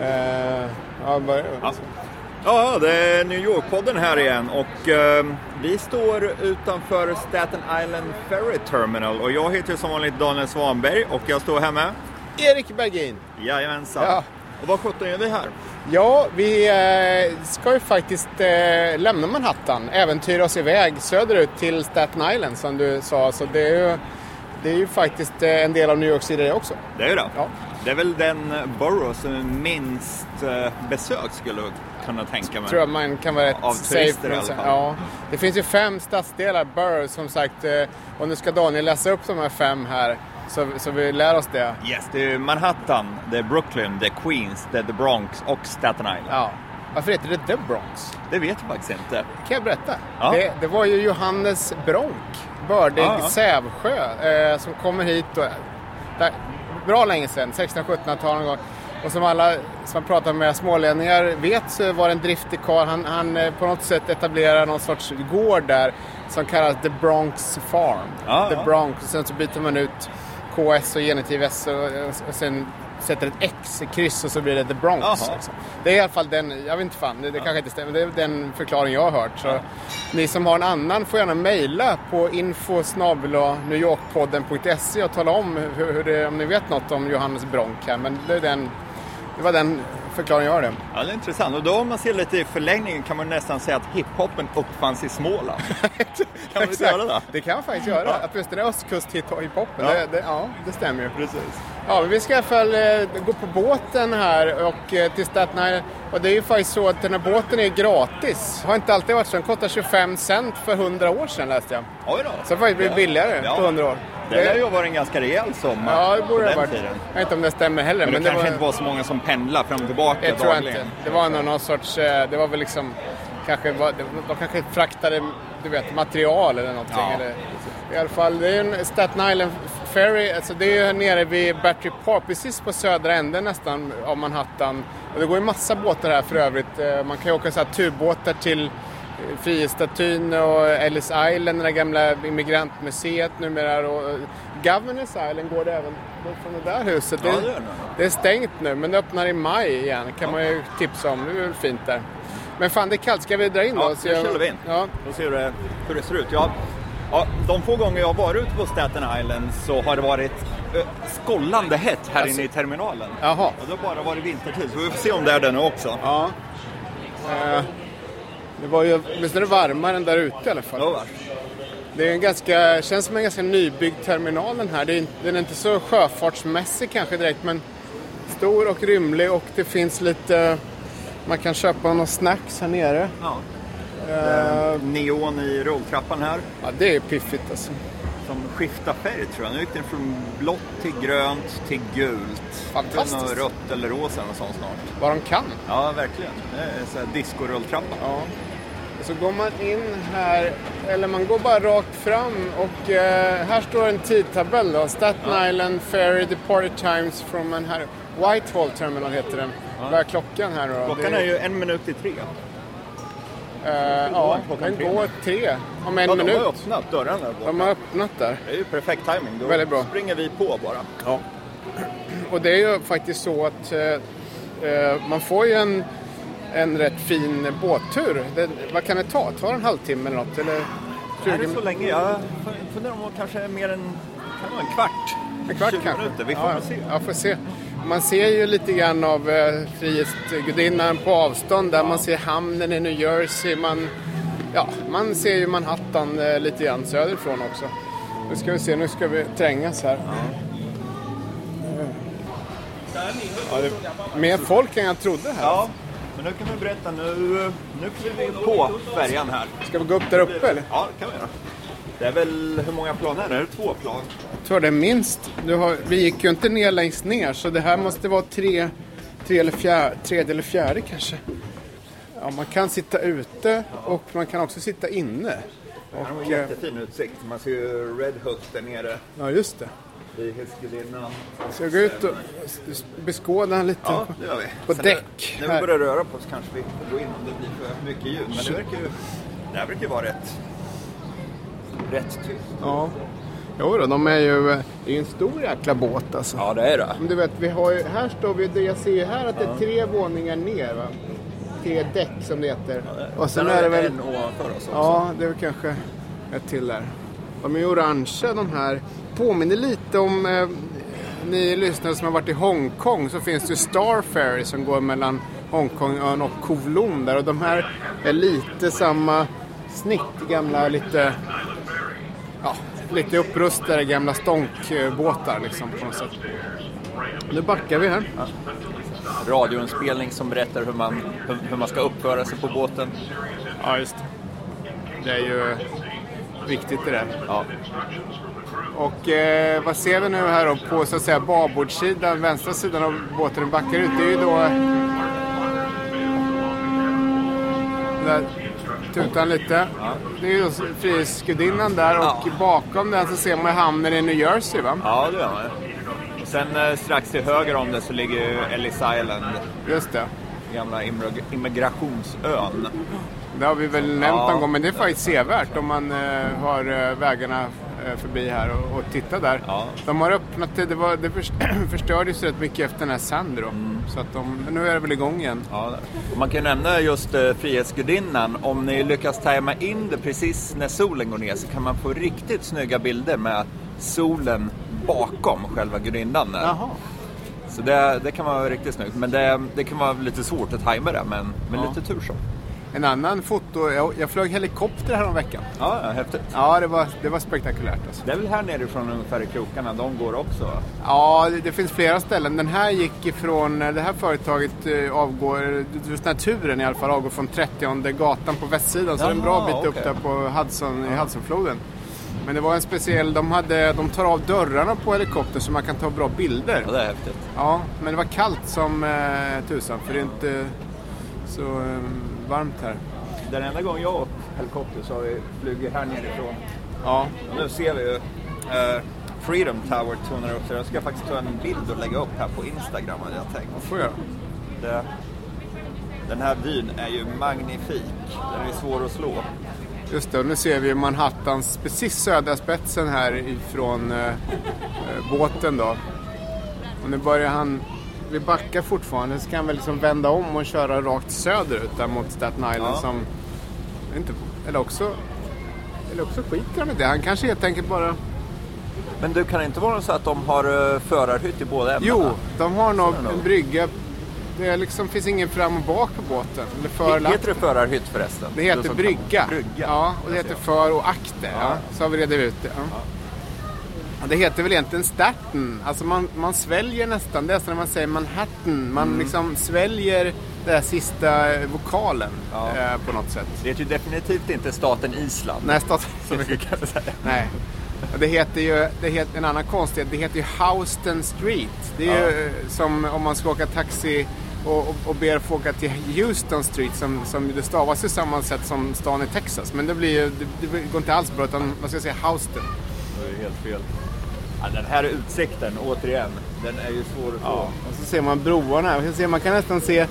Eh, ja, börja. Ja, det är New York-podden här igen och eh, vi står utanför Staten Island Ferry Terminal och jag heter som vanligt Daniel Svanberg och jag står här med Erik Bergin. Jajamensan. Ja. Och vad sjutton gör vi här? Ja, vi eh, ska ju faktiskt eh, lämna Manhattan, äventyra oss iväg söderut till Staten Island som du sa. Så det är ju, det är ju faktiskt eh, en del av New York City också. Det är ju det. Ja. Det är väl den borough som är minst besökt skulle jag kunna tänka mig. tror jag man kan vara rätt Av safe turister med i alla fall. Ja. Det finns ju fem stadsdelar, boroughs som sagt. Och nu ska Daniel läsa upp de här fem här. Så, så vi lär oss det. Yes, det är Manhattan, det är Brooklyn, det är Queens, det är The Bronx och Staten Island. Ja. Varför heter det The Bronx? Det vet jag faktiskt inte. kan jag berätta. Ja. Det, det var ju Johannes Bronk, bördig Ja, ja. Sävsjö, eh, som kommer hit och, där, bra länge sedan, 1600-1700-talet någon gång. Och som alla som har pratat med smålänningar vet så var det en driftig karl. Han, han eh, på något sätt etablerar någon sorts gård där som kallas The Bronx Farm. Ja, The. Bronx. Och sen så byter man ut KS och genitiv S och, och sen sätter ett X, ett kryss och så blir det The Bronx. Liksom. Det är i alla fall den, jag vet inte fan, det, det kanske inte stämmer, det är den förklaring jag har hört. Så Ni som har en annan får gärna mejla på info newyorkpodden.se och tala om hur, hur det, om ni vet något om Johannes Bronk här. Men det, är den, det var den förklaring jag har det. Ja, det är intressant. Och då om man ser lite i förlängningen kan man nästan säga att hiphopen uppfanns i Småland. kan man inte göra det? Det kan man faktiskt göra. Ja. Att just den är östkust-hiphopen, Ja. det, det, ja, det stämmer ju. Precis. Ja, vi ska i alla fall eh, gå på båten här och eh, till Staten Island. Och det är ju faktiskt så att den här båten är gratis. Har inte alltid varit så. Den kostar 25 cent för 100 år sedan läste jag. Oj då. Så det har faktiskt blivit billigare Ja. på 100 år. Det lär ju ha varit en ganska rejäl sommar Ja, det borde det ha varit. tiden. Jag vet inte om det stämmer heller. Men, Men, det, det kanske var, inte var så många som pendlar fram och tillbaka det tror jag inte. Det var nog någon sorts, eh, det var väl liksom, kanske, var, de kanske fraktade, du vet, material eller någonting. Ja. Eller, I alla fall, det är ju en Staten Island Ferry, alltså det är ju nere vid Battery Park, precis på södra änden nästan av Manhattan. Och det går ju massa båtar här för övrigt. Eh, Man kan ju åka så här turbåtar till eh, Frihetsstatyn och Ellis Island, det där gamla immigrantmuseet numera. Och eh, Governors Island går det även från det där huset. Ja, Det- gör det. är stängt nu, men det öppnar i maj igen. kan man ju tipsa om. Det är väl fint där. Men fan, det är kallt. Ska vi dra in då? Ja, nu kör vi in. Ja. Då ser du hur det ser ut. Ja, ja, de få gånger jag har varit ute på Staten Island så har det varit ö, skållande hett här Alltså- inne i terminalen. Jaha. Och det har bara varit vintertid, så vi får se om det är det nu också. ja. Eh, det var ju, det varmare än där ute i alla fall. Ja? Det är en ganska, känns som en ganska nybyggd terminal den här. Är, den är inte så sjöfartsmässig kanske direkt, men stor och rymlig och det finns lite, man kan köpa några snacks här nere. Ja. Eh, Neon i rulltrappan här. ja, det är piffigt alltså. Som skiftar färg tror jag. Nu gick den från blått till grönt till gult. Fantastiskt. Nog rött eller rosa eller sånt snart. Vad de kan. Ja, verkligen. Det är så här disco-rulltrappa. Ja. Så går man in här, eller man går bara rakt fram och eh, här står en tidtabell då. Staten Island Ferry Departure Times from Manhattan. Whitehall Terminal heter den. Vad är klockan här då? Klockan är ju en minut i tre. Eh, ja, den går tre. Om en Ja, de har minut. öppnat där borta. De har öppnat där. Det är ju perfekt timing. Då Väldigt bra. springer vi på bara. Ja. Och det är ju faktiskt så att eh, man får ju en, en rätt fin båttur. Det, vad kan det ta? Tar det en halvtimme eller något? Eller 20 Är det så länge? Jag funderar om det kanske är mer än kan det vara en kvart. En kvart 20 kanske? minuter. Vi får ja, se. Ja, får se. Man ser ju lite grann av eh, Frihetsgudinnan på avstånd där. Man ser hamnen i New Jersey. Man, ja, man ser ju Manhattan eh, lite grann söderifrån också. Nu ska vi se, nu ska vi trängas här. Ja, det är mer folk än jag trodde här. Ja, men nu kan vi berätta. Nu, nu kliver vi på färjan här. Ska vi gå upp där uppe eller? Ja, det kan vi göra. Det är väl, hur många plan är det? Är det två plan? Tror det är minst. Har, vi gick ju inte ner längst ner så det här måste vara tre, tre eller fjär, tredje eller fjärde kanske. Ja, man kan sitta ute och man kan också sitta inne. Det här var Och, en eh, jättefin utsikt. Man ser ju Red Hook där nere. ja, just det. Frihetsgudinnan. Ska vi gå ut och beskåda lite Ja, det gör vi. på Sen däck? När vi börjar röra på oss kanske vi får gå in om det blir för mycket ljud. Men det verkar ju... Det här verkar ju vara rätt... Rätt tyst. Ja. Jo då, de är ju... Det är ju en stor jäkla båt alltså. Ja, det är det. Men du vet, vi har ju, här står vi, jag ser ju här att det är tre våningar ner va? Tre däck som det heter. Och sen har är det väl... en ovanför oss också. Ja, det är väl kanske ett till där. De är orangea de här. Påminner lite om eh, ni lyssnare som har varit i Hongkong så finns det ju Star Ferry som går mellan Hongkongön och Kowloon där och de här är lite samma snitt, gamla lite ja, lite upprustade gamla stånkbåtar liksom på något sätt. Nu backar vi här. Radioinspelning som berättar hur man, hur, hur man ska uppföra sig på båten. Ja, just det. Det är ju viktigt det där. Ja. Och eh, vad ser vi nu här då på så att säga babordssidan, vänstra sidan av båten backar ut? Det är ju då... Där tutar lite. Det är ju Frihetsgudinnan där och Ja. bakom den så ser man hamnen i New Jersey va? Ja, det gör man. Och sen eh, strax till höger om det så ligger ju Ellis Island, Just det. gamla immig- immigrationsön. Det har vi väl nämnt Ja. någon gång men det är faktiskt sevärt om man eh, har eh, vägarna förbi här och, och titta där. Ja. De har öppnat det, det, var, det först, förstördes rätt mycket efter den här Sandro. Mm. Så att de, nu är det väl igång igen. Ja, man kan ju nämna just eh, Frihetsgudinnan. Om ni lyckas tajma in det precis när solen går ner så kan man få riktigt snygga bilder med solen bakom själva gudinnan. Jaha. Så det, det kan vara riktigt snyggt. Men det, det kan vara lite svårt att tajma det, men med Ja. lite tur så. En annan foto, jag, jag flög helikopter här om veckan. Ja, ja, häftigt. Ja, det var, det var spektakulärt alltså. Det är väl här nerifrån ungefär i krokarna de går också? Ja, det, det finns flera ställen. Den här gick ifrån, eh, det här företaget eh, avgår, just den här turen i alla fall, avgår från 30 gatan på västsidan. Så det är en bra bit upp okej. där på Hudson, i Hudsonfloden. Men det var en speciell, de, hade, de tar av dörrarna på helikoptern så man kan ta bra bilder. Ja, det är häftigt. Ja, men det var kallt som eh, tusan för det är inte så eh, varmt här. Den enda gången jag åkt helikopter så har vi flugit här nerifrån. Ja, Och nu ser vi ju eh, Freedom Tower tonar upp sig. Jag ska faktiskt ta en bild och lägga upp här på Instagram hade jag tänkt. får jag. Det, den här vyn är ju magnifik. Den är svår att slå. Just det, och nu ser vi Manhattans precis södra spetsen här ifrån eh, eh, båten då. Och nu börjar han, vi backar fortfarande, så kan väl liksom vända om och köra rakt söderut där mot Staten Island Ja. som, inte, eller också, eller också skiter han i det. Han kanske helt enkelt bara, Men du, kan det inte vara så att de har uh, förarhytt i båda ämnena? jo, de har nog en brygga, det liksom, finns ingen fram och bak på båten. Eller för Heter det förarhytt förresten? Det heter brygga. Brygga. Ja, och det heter för och akter. Ja. Ja. Så har vi redat ut det. Ja. Ja, Det heter väl egentligen Staten. Alltså man, man sväljer nästan. Det är när man säger Manhattan. Man liksom sväljer den där sista vokalen Ja. eh, på något sätt. Det heter ju definitivt inte staten Island. Nej, stat... Så mycket kan jag säga. Nej. Det heter ju, det heter, en annan konstighet, det heter ju Houston Street. Det är ju eh, som om man ska åka taxi och, och, och ber få åka till Houston Street som, som det stavas ju samma sätt som stan i Texas. Men det, blir ju, det, det går inte alls bra utan man ska säga Houston. Det är helt fel. Ja, den här utsikten, återigen, den är ju svår att få. Och så ser man broarna. Man kan, se, man kan nästan se,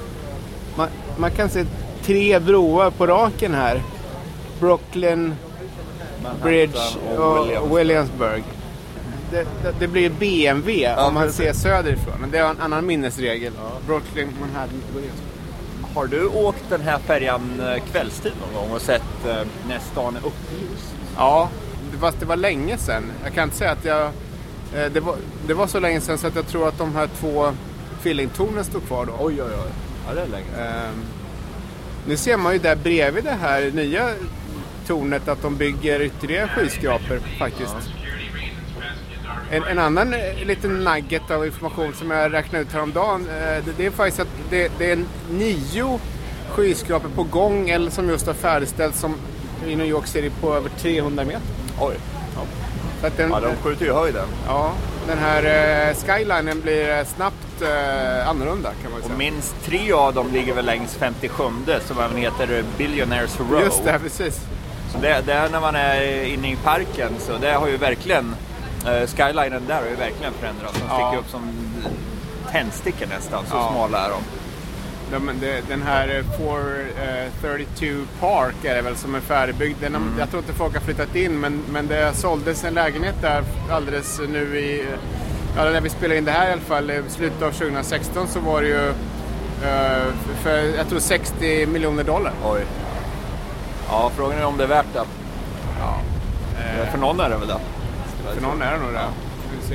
man, man kan se tre broar på raken här. Brooklyn, Manhattan Bridge och Williams. Williamsburg. Det, det, det blir BMW om man precis. ser söderifrån. Det är en annan minnesregel. Brooklyn, Manhattan, Williamsburg. Har du åkt den här färjan eh, kvällstid någon gång och sett eh, när stan är upplyst? Ja, fast det var länge sedan. Jag kan inte säga att jag... eh, Det var, det var så länge sedan så att jag tror att de här två Fillingtornen stod kvar då. Oj, oj, oj. Ja, det är länge sedan. Ehm, nu ser man ju där bredvid det här nya tornet att de bygger ytterligare skyskrapor faktiskt. En, en annan eh, liten nugget av information som jag räknade ut häromdagen eh, det, det är faktiskt att det, det är nio skyskrapor på gång eller som just har färdigställts som i New York City på över 300 meter. Oj. Så att den, Ja, de skjuter ju höjden. ja, den här eh, skylinen blir eh, snabbt eh, annorlunda kan man Och säga. minst tre av dem ligger väl längs 57 som även heter Billionaires Row. Just det, precis. Så det, det är när man är inne i parken, så det har ju verkligen eh, skylinen där har ju verkligen förändrats. De Ja. sticker upp som tändstickor nästan, så Ja. smala är de. De, de, den här eh, 432 Park är det väl som är färdigbyggd. Den, har- Jag tror inte folk har flyttat in men, men det såldes en lägenhet där alldeles nu i... Ja, när vi spelade in det här i alla fall, i slutet av 2016 så var det ju eh, för, jag tror 60 miljoner dollar. Oj. Ja, frågan är om det är värt det. Ja. För någon är det väl det. För någon är det nog det.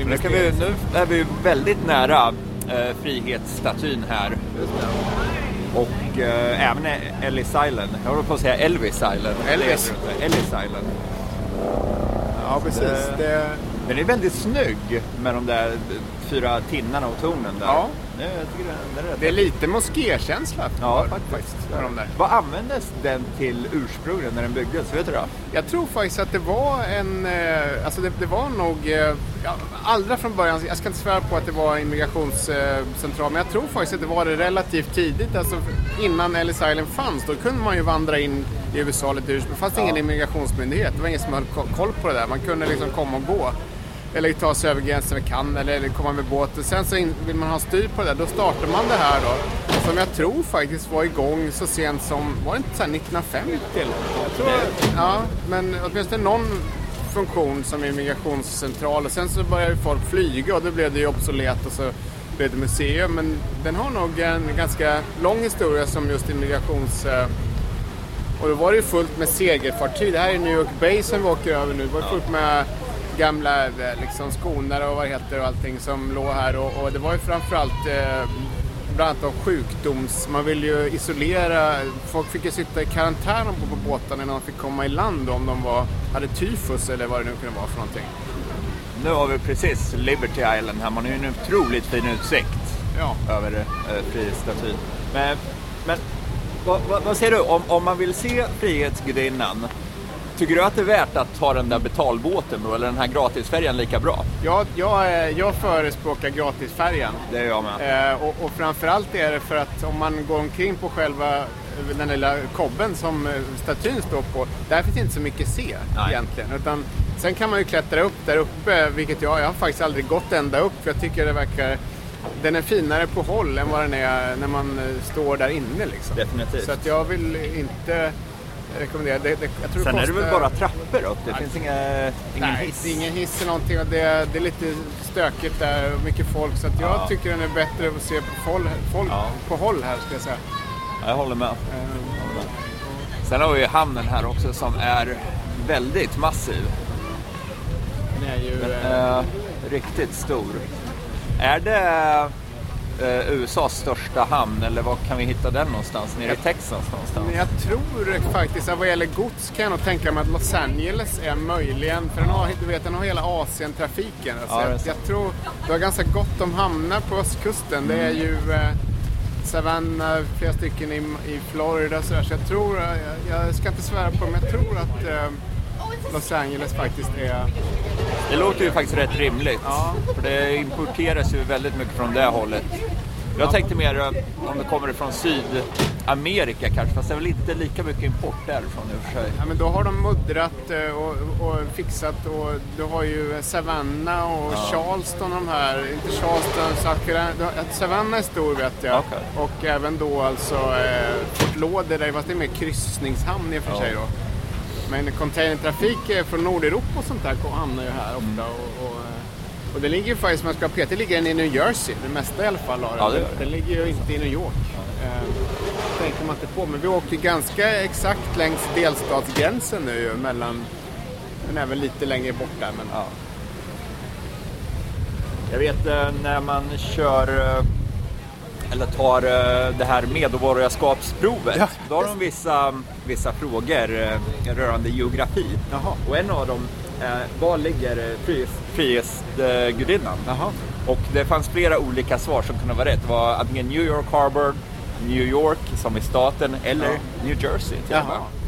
Men nu, kan vi, nu är vi väldigt nära eh, Frihetsstatyn här. Och eh, även Ellis Island. Jag håller på att säga Elvis Island. Elvis. Ellis Island. Ja, precis. Det- Det, Den är väldigt snygg med de där fyra tinnarna och tornen där. Ja. Det, jag tycker är rätt det är lite moskékänsla. Ja, faktiskt. Med de där. Vad användes den till ursprungligen när den byggdes? Vet du det? Jag tror faktiskt att det var en, eh, alltså det, det var nog, eh, ja, allra från början, jag ska inte svära på att det var en migrationscentral, men jag tror faktiskt att det var det relativt tidigt, alltså innan Ellis Island fanns, då kunde man ju vandra in i USA lite hur Det fanns ingen immigrationsmyndighet, det var ingen som ko- koll på det där, man kunde liksom komma och gå. Eller ta sig över gränsen med kan eller, eller komma med båt. Och sen så in, vill man ha styr på det där, då startar man det här då. Som jag tror faktiskt var igång så sent som, var det inte så här 1950 eller? Jag tror, ja, men åtminstone någon funktion som immigrationscentral. Och sen så började ju folk flyga och då blev det ju obsolet och så blev det museum. Men den har nog en ganska lång historia som just immigrations... eh, och då var det ju fullt med segelfartyg. Det här är New York Bay som vi åker över nu. Det var fullt med gamla eh, liksom, skonare och vad heter och allting som låg här. Och, och det var ju framförallt eh, bland annat av sjukdoms... Man ville ju isolera... Folk fick ju sitta i karantän ombord på båtarna innan de fick komma i land om de var, hade tyfus eller vad det nu kunde vara för någonting. Nu har vi precis Liberty Island här. Man har ju en otroligt fin utsikt Ja. över eh, Frihetsstatyn. Men, men vad, vad, vad säger du? Om, om man vill se Frihetsgudinnan, tycker du att det är värt att ta den där betalbåten då? Eller den här gratisfärjan lika bra? Jag, jag, eh, jag förespråkar gratisfärjan. Det är jag med. Eh, och, och framförallt är det för att om man går omkring på själva eh, den lilla kobben som eh, statyn står på, där finns inte så mycket se Nej. egentligen. Utan, sen kan man ju klättra upp där uppe, vilket jag, jag har faktiskt aldrig gått ända upp för jag tycker det verkar den är finare på håll än vad den är när man står där inne. Liksom. Definitivt. Så att jag vill inte rekommendera det. det jag tror Sen är det väl kostar- bara trappor upp? Det finns inga, ingen Nej, hiss? det är ingen hiss eller någonting och det, det är lite stökigt där och mycket folk så jag Ja. tycker den är bättre att se på, folk, folk, Ja. på håll här ska jag säga. Ja, jag håller med. Eh, Sen har vi ju hamnen här också som är väldigt massiv. Den är ju... eh, Eh, riktigt stor. Är det eh, USAs största hamn eller var kan vi hitta den någonstans? Nere i Texas någonstans? Jag tror faktiskt att vad gäller gods kan jag nog tänka mig att Los Angeles är möjligen, för den har, du vet, den har hela Asien-trafiken. Alltså Ja, jag, jag tror du har ganska gott om hamnar på östkusten. Det är Mm. ju eh, Savannah, flera stycken i, i Florida och sådär. Så jag tror, eh, jag, jag ska inte svära på det, men jag tror att eh, Los Angeles faktiskt är... Det låter ju faktiskt rätt rimligt. Ja. För det importeras ju väldigt mycket från det hållet. Jag tänkte mer eh, om det kommer från Sydamerika kanske, fast det är väl inte lika mycket import därifrån i och för sig. Ja, men då har de muddrat eh, och, och fixat och du har ju Savannah och Charleston de här, inte Charleston, South Carolina. Savannah är stor vet jag. Okej. Och även då alltså eh, Fort Lauderdale, fast det är mer kryssningshamn i och för Ja. sig då. Men containertrafik eh, från Nordeuropa och sånt där hamnar ju här Mm. ofta. Och, och, eh, och det ligger ju faktiskt, om man ska ha PT, ligger den i New Jersey. Det mesta i alla fall har den. Ja, det. Den ligger ju inte i New York. Eh, tänker man inte på. Men vi åkte ganska exakt längs delstatsgränsen nu ju, mellan, men även lite längre bort där. Men, Ja. Jag vet eh, när man kör eller tar eh, det här medborgarskapsprovet. Ja. Då har de vissa, vissa frågor eh, rörande geografi. Jaha. Och en av dem är var ligger eh, frihets- Frihetsgudinnan? Och det fanns flera olika svar som kunde vara rätt. Det var antingen New York Harbor, New York som i staten eller Ja. New Jersey till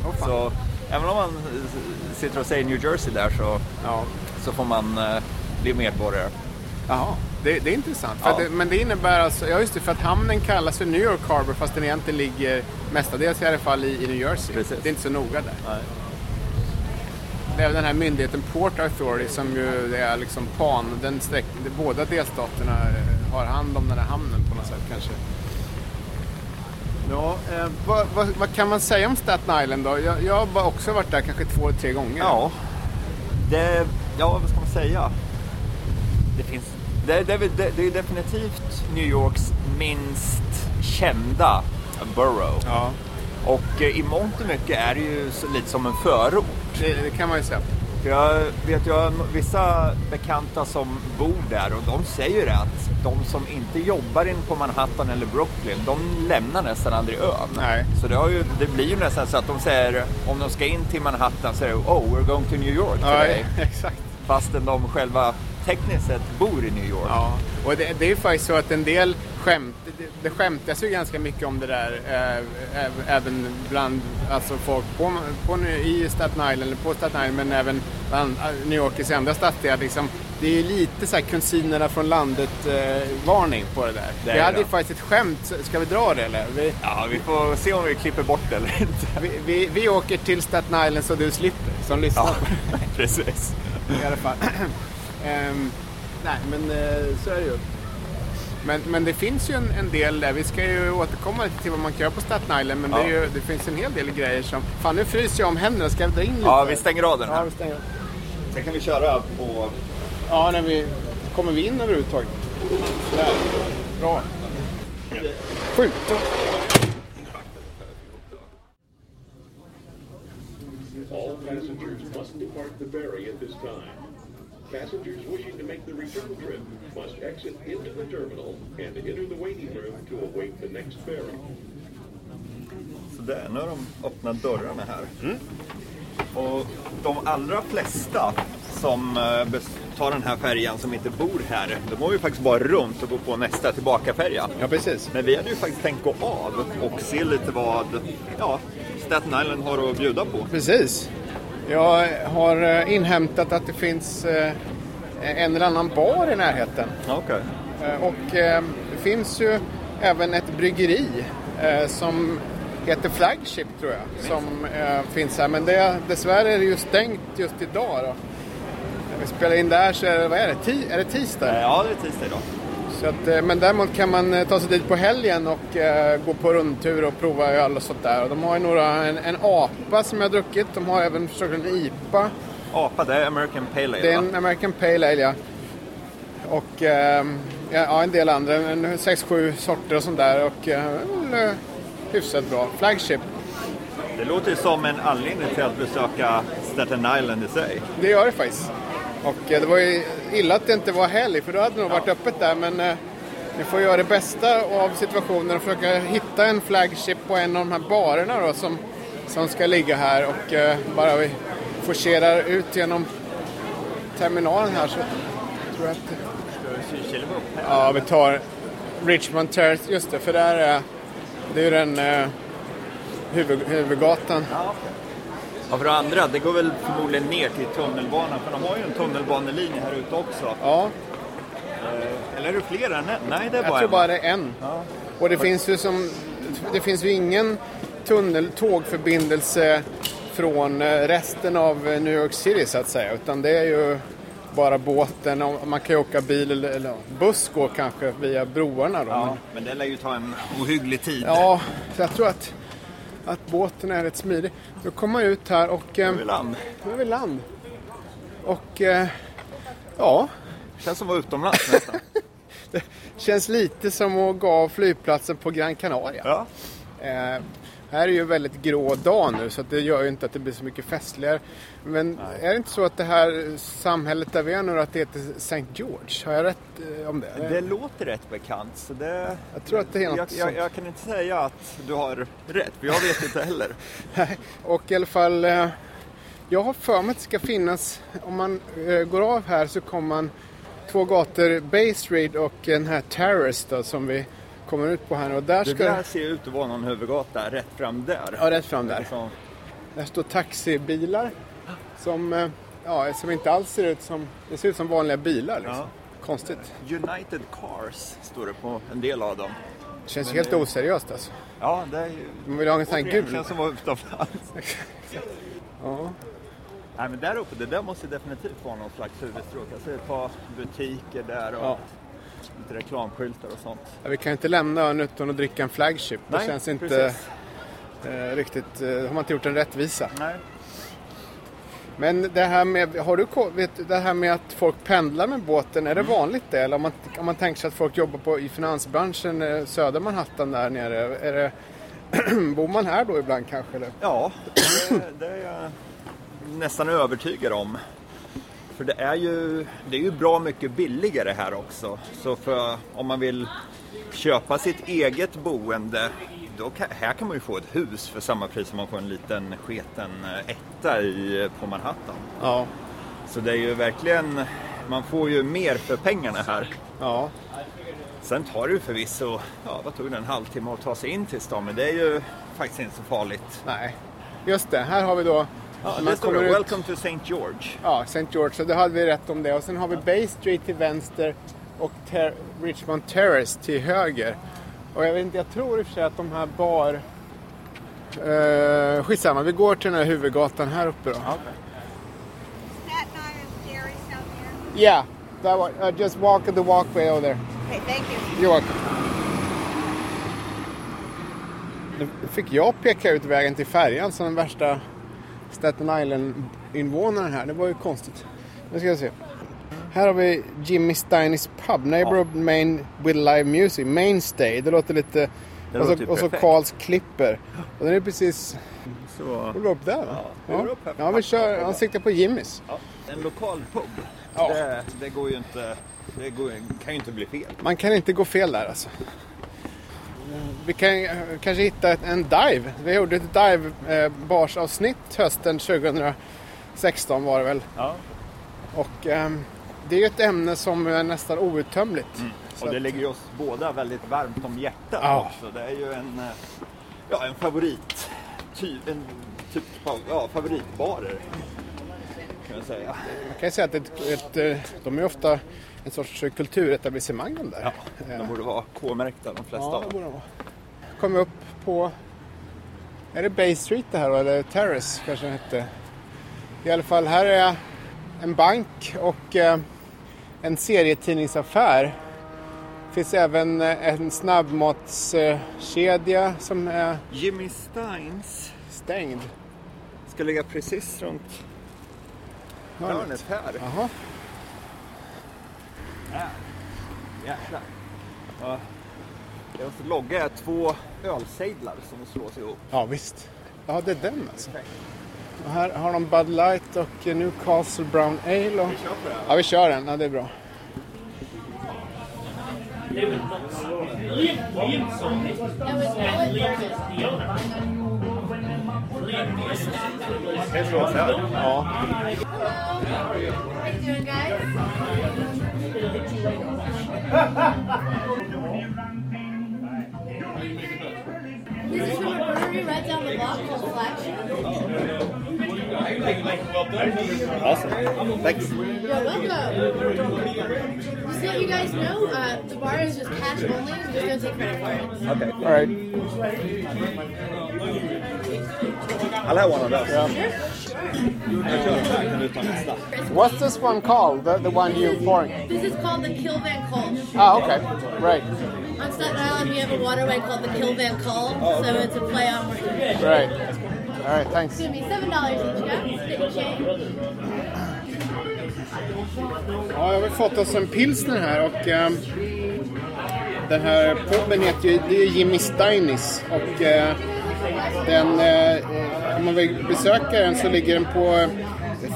och fan. Så även om man eh, sitter och säger New Jersey där så Ja. så får man eh, bli medborgare. Jaha, det, det är intressant. För Ja. det, men det innebär alltså, ja just det, för att hamnen kallas för New York Harbor fast den egentligen ligger mestadels i alla fall i, i New Jersey. Precis. Det är inte så noga där. Nej. det är den här myndigheten Port Authority som ju är liksom PAN, den sträck, båda delstaterna eh, har hand om den här hamnen på något sätt kanske. Ja, eh, vad, vad, vad, kan man säga om Staten Island då? Jag, jag har också varit där kanske två, tre gånger. Ja, det, ja vad ska man säga? Det finns det, det, det, det är definitivt New Yorks minst kända borough. Ja. Och eh, i mångt och mycket är det ju så lite som en förort. Det, det kan man ju säga. Jag vet har vissa bekanta som bor där och de säger det att de som inte jobbar in på Manhattan eller Brooklyn, de lämnar nästan aldrig ön. Nej. Så det, ju, det blir ju nästan så att de säger, om de ska in till Manhattan, säger oh we're going to New York today. Ja, exakt. Fastän de själva tekniskt sett bor i New York. Ja, och det, det är ju faktiskt så att en del skämt, det, det skämtas ju ganska mycket om det där äh, även bland alltså folk på, på, i Staten Island, eller på Staten Island, men även bland New Yorkers andra stadsdelar. Liksom, det är lite så här kusinerna från landet-varning eh, på det där. Det vi hade ju faktiskt ett skämt, ska vi dra det eller? Vi, ja, vi får se om vi klipper bort det eller inte. Vi, vi, vi åker till Staten Island så du slipper, som lyssnar. Ja, precis. I alla fall. Um, nej, men uh, så är det ju. Men, men det finns ju en, en, del där. Vi ska ju återkomma lite till vad man kan göra på Staten Island. Men ja. det, ju, det, finns en hel del grejer som... Fan, nu fryser jag om händerna. Ska jag dra in lite? Ja, vi stänger av den här. Ja, vi stänger. Sen kan vi köra på... Ja, när vi... Kommer vi in överhuvudtaget? Där. Bra. Skjut! All passengers must depart the ferry at this time. Passengers wishing to make the return trip must exit into the terminal and enter the waiting room to await the next ferry. Så där, nu har de öppnat dörrarna här. Mm. Och de allra flesta som eh, tar den här färjan som inte bor här, de har ju faktiskt bara runt och gå på nästa tillbakafärja. Ja, precis. Men vi hade ju faktiskt tänkt gå av och se lite vad ja, Staten Island har att bjuda på. Precis. Jag har eh, inhämtat att det finns eh, en eller annan bar i närheten. Okay. Eh, och det finns ju även ett bryggeri som heter Flagship tror jag, som finns här. Men det, dessvärre är det ju stängt just idag då. När vi spelar in där så är det, vad är det, är det tisdag? Ja, det är tisdag idag. Så att, eh, men däremot kan man eh, ta sig dit på helgen och eh, gå på rundtur och prova öl och sånt där. Och de har ju några, en, en apa som jag har druckit. De har även försökt en IPA. Apa, det är American Pale Ale Det är en American Pale Ale ja. Och eh, ja, en del andra, 6-7 sorter och sånt där. Och eh, hyfsat bra. Flagship. Det låter ju som en anledning till att besöka Staten Island i sig. Det gör det faktiskt. Och eh, det var ju illa att det inte var helg för då hade det nog varit öppet där men eh, vi får göra det bästa av situationen och försöka hitta en flagship på en av de här barerna då som, som ska ligga här och eh, bara vi forcerar ut genom terminalen här så tror jag att... Ja, vi tar Richmond Terrace, just det, för där är det är ju den eh, huvud, huvudgatan. Ja, för det andra, det går väl förmodligen ner till tunnelbanan, för de har ju en tunnelbanelinje här ute också. Ja. Eh, eller är det flera? Nej, det är Jag bara tror en. bara det är en. Ja. Och det finns ju som, det finns ju ingen tunnel, tågförbindelse från eh, resten av eh, New York City så att säga, utan det är ju bara båten. Man kan ju åka bil eller, eller buss går kanske via broarna då. Ja, men, men det lär ju ta en ohygglig tid. Ja, så jag tror att att båten är rätt smidig. Då kommer man ut här och... Nu är vi land. Nu är vi land. Och eh, ja. Känns som att vara utomlands nästan. det känns lite som att gå av flygplatsen på Gran Canaria. Ja. Eh, här är ju väldigt grå dag nu så det gör ju inte att det blir så mycket festligare. Men Nej. är det inte så att det här samhället där vi är nu att det heter St. George? Har jag rätt eh, om det? Det låter rätt bekant. Så det... Jag tror att det är något jag, jag, jag kan inte säga att du har rätt, för jag vet inte heller. och i alla fall, eh, jag har för mig att det ska finnas, om man eh, går av här så kommer man två gator, Bay Street och den här Terrace då, som vi kommer ut på här och där ska... Det där ser ut att vara någon huvudgata rätt fram där. Ja, rätt fram där. Där står taxibilar som, eh, ja, som inte alls ser ut som, det ser ut som vanliga bilar liksom. Ja. Konstigt. United Cars står det på en del av dem. Det känns Men helt det... oseriöst alltså. Ja, det är ju... Man vill ha en sån här gul. Det känns som att utomlands. ja. Nej, men där uppe, det där måste definitivt vara någon slags huvudstråk. Jag ser ett par butiker där och Ja. Lite reklamskyltar och sånt. Ja, Vi kan inte lämna ön utan att dricka en flagship. Det Nej, känns inte eh, riktigt, eh, har man inte gjort en rättvisa. Nej. Men det här med, har du, vet, det här med att folk pendlar med båten, är det Mm. vanligt det? Eller om man, om man tänker sig att folk jobbar på, i finansbranschen, eh, söder Manhattan där nere, är det, bor man här då ibland kanske? Eller? Ja, det, det är jag nästan övertygad om. För det är ju, det är ju bra mycket billigare här också. Så för, om man vill köpa sitt eget boende, då kan, här kan man ju få ett hus för samma pris som man får en liten sketen eh, etta i, på Manhattan. Ja. Så det är ju verkligen, man får ju mer för pengarna här. ja. Sen tar det ju förvisso, ja vad tog det, en halvtimme att ta sig in till stan, men det är ju faktiskt inte så farligt. Nej. Just det, här har vi då... Ja, man det står kommer det, ut- Welcome to St. George. Ja, St. George, så då hade vi rätt om det. Och sen har vi Bay Street till vänster och Ter- Richmond Terrace till höger. Och jag vet inte, jag tror i och för sig att de här bar... Uh, skitsamma, vi går till den här huvudgatan här uppe då. There. Yeah, that one. Uh, just walk the walkway over there. Okay, thank you. You're welcome. Nu fick jag peka ut vägen till färjan som den värsta Staten Island-invånaren här. Det var ju konstigt. Nu ska vi se. Här har vi Jimmy Steinis Pub, Neighborhood Main with Live Music, Mainstay. Det låter lite... Det och, så, ju och så. Karls Klipper. Och den är precis... Så, går upp där va? Ja, går upp ja vi kör. Han siktar på Jimmys. ja, en lokal pub. Ja. Det, det går ju inte, det går, kan ju inte bli fel. Man kan inte gå fel där alltså. Vi kan eh, kanske hitta en dive. Vi gjorde ett dive-barsavsnitt hösten 2016 var det väl. Ja. Och ehm, det är ju ett ämne som är nästan outtömligt. Mm. Och det ligger ju oss båda väldigt varmt om hjärtat Ja. också. Det är ju en, eh, ja, en favorit, ty, en typ av ja, favoritbarer. Kan jag säga. Man kan ju säga att ett, ett, eh, de är ofta en sorts kulturetablissemang de där. Ja, de borde vara K-märkta de flesta Ja, dem. borde de vara. Kom upp på... Är det Bay Street det här? Eller Terrace kanske det hette. I alla fall, här är en bank och eh, en serietidningsaffär. Det finns även eh, en snabbmatskedja som är Jimmy Steins stängd. ska ligga precis runt hörnet här. Jäklar. Ja. Deras logga är två ölsejdlar som slås ihop. Ja, visst. Ja, det är den alltså. Och här har de Bud Light och Newcastle Brown Ale. Och... Ja, vi kör den. Ja, det är bra. Det slås här. Ja. How you doing. This is from a brewery right down the block called Flagship. Awesome. Thanks. You're welcome. Just let you guys know, uh, the bar is just cash only. Just don't take credit for it. Okay. All right. I'll have one of those. Yeah. Jag kör den här, kan du ta nästa? What's this one called? The, the one you're pouring? This is called the Kill Van Kolsch. Ah, okay. Right. On Staten Island, we have a waterway called the Kill Van Kull, so it's a play on words. Right. All right, thanks. It's gonna be seven dollars each, guys. Split and change. Ja, jag har fått oss en pilsner här och ehm, den här puben heter ju, det är Jimmy Steinis och eh, den, eh, om man vill besöka den så ligger den på eh,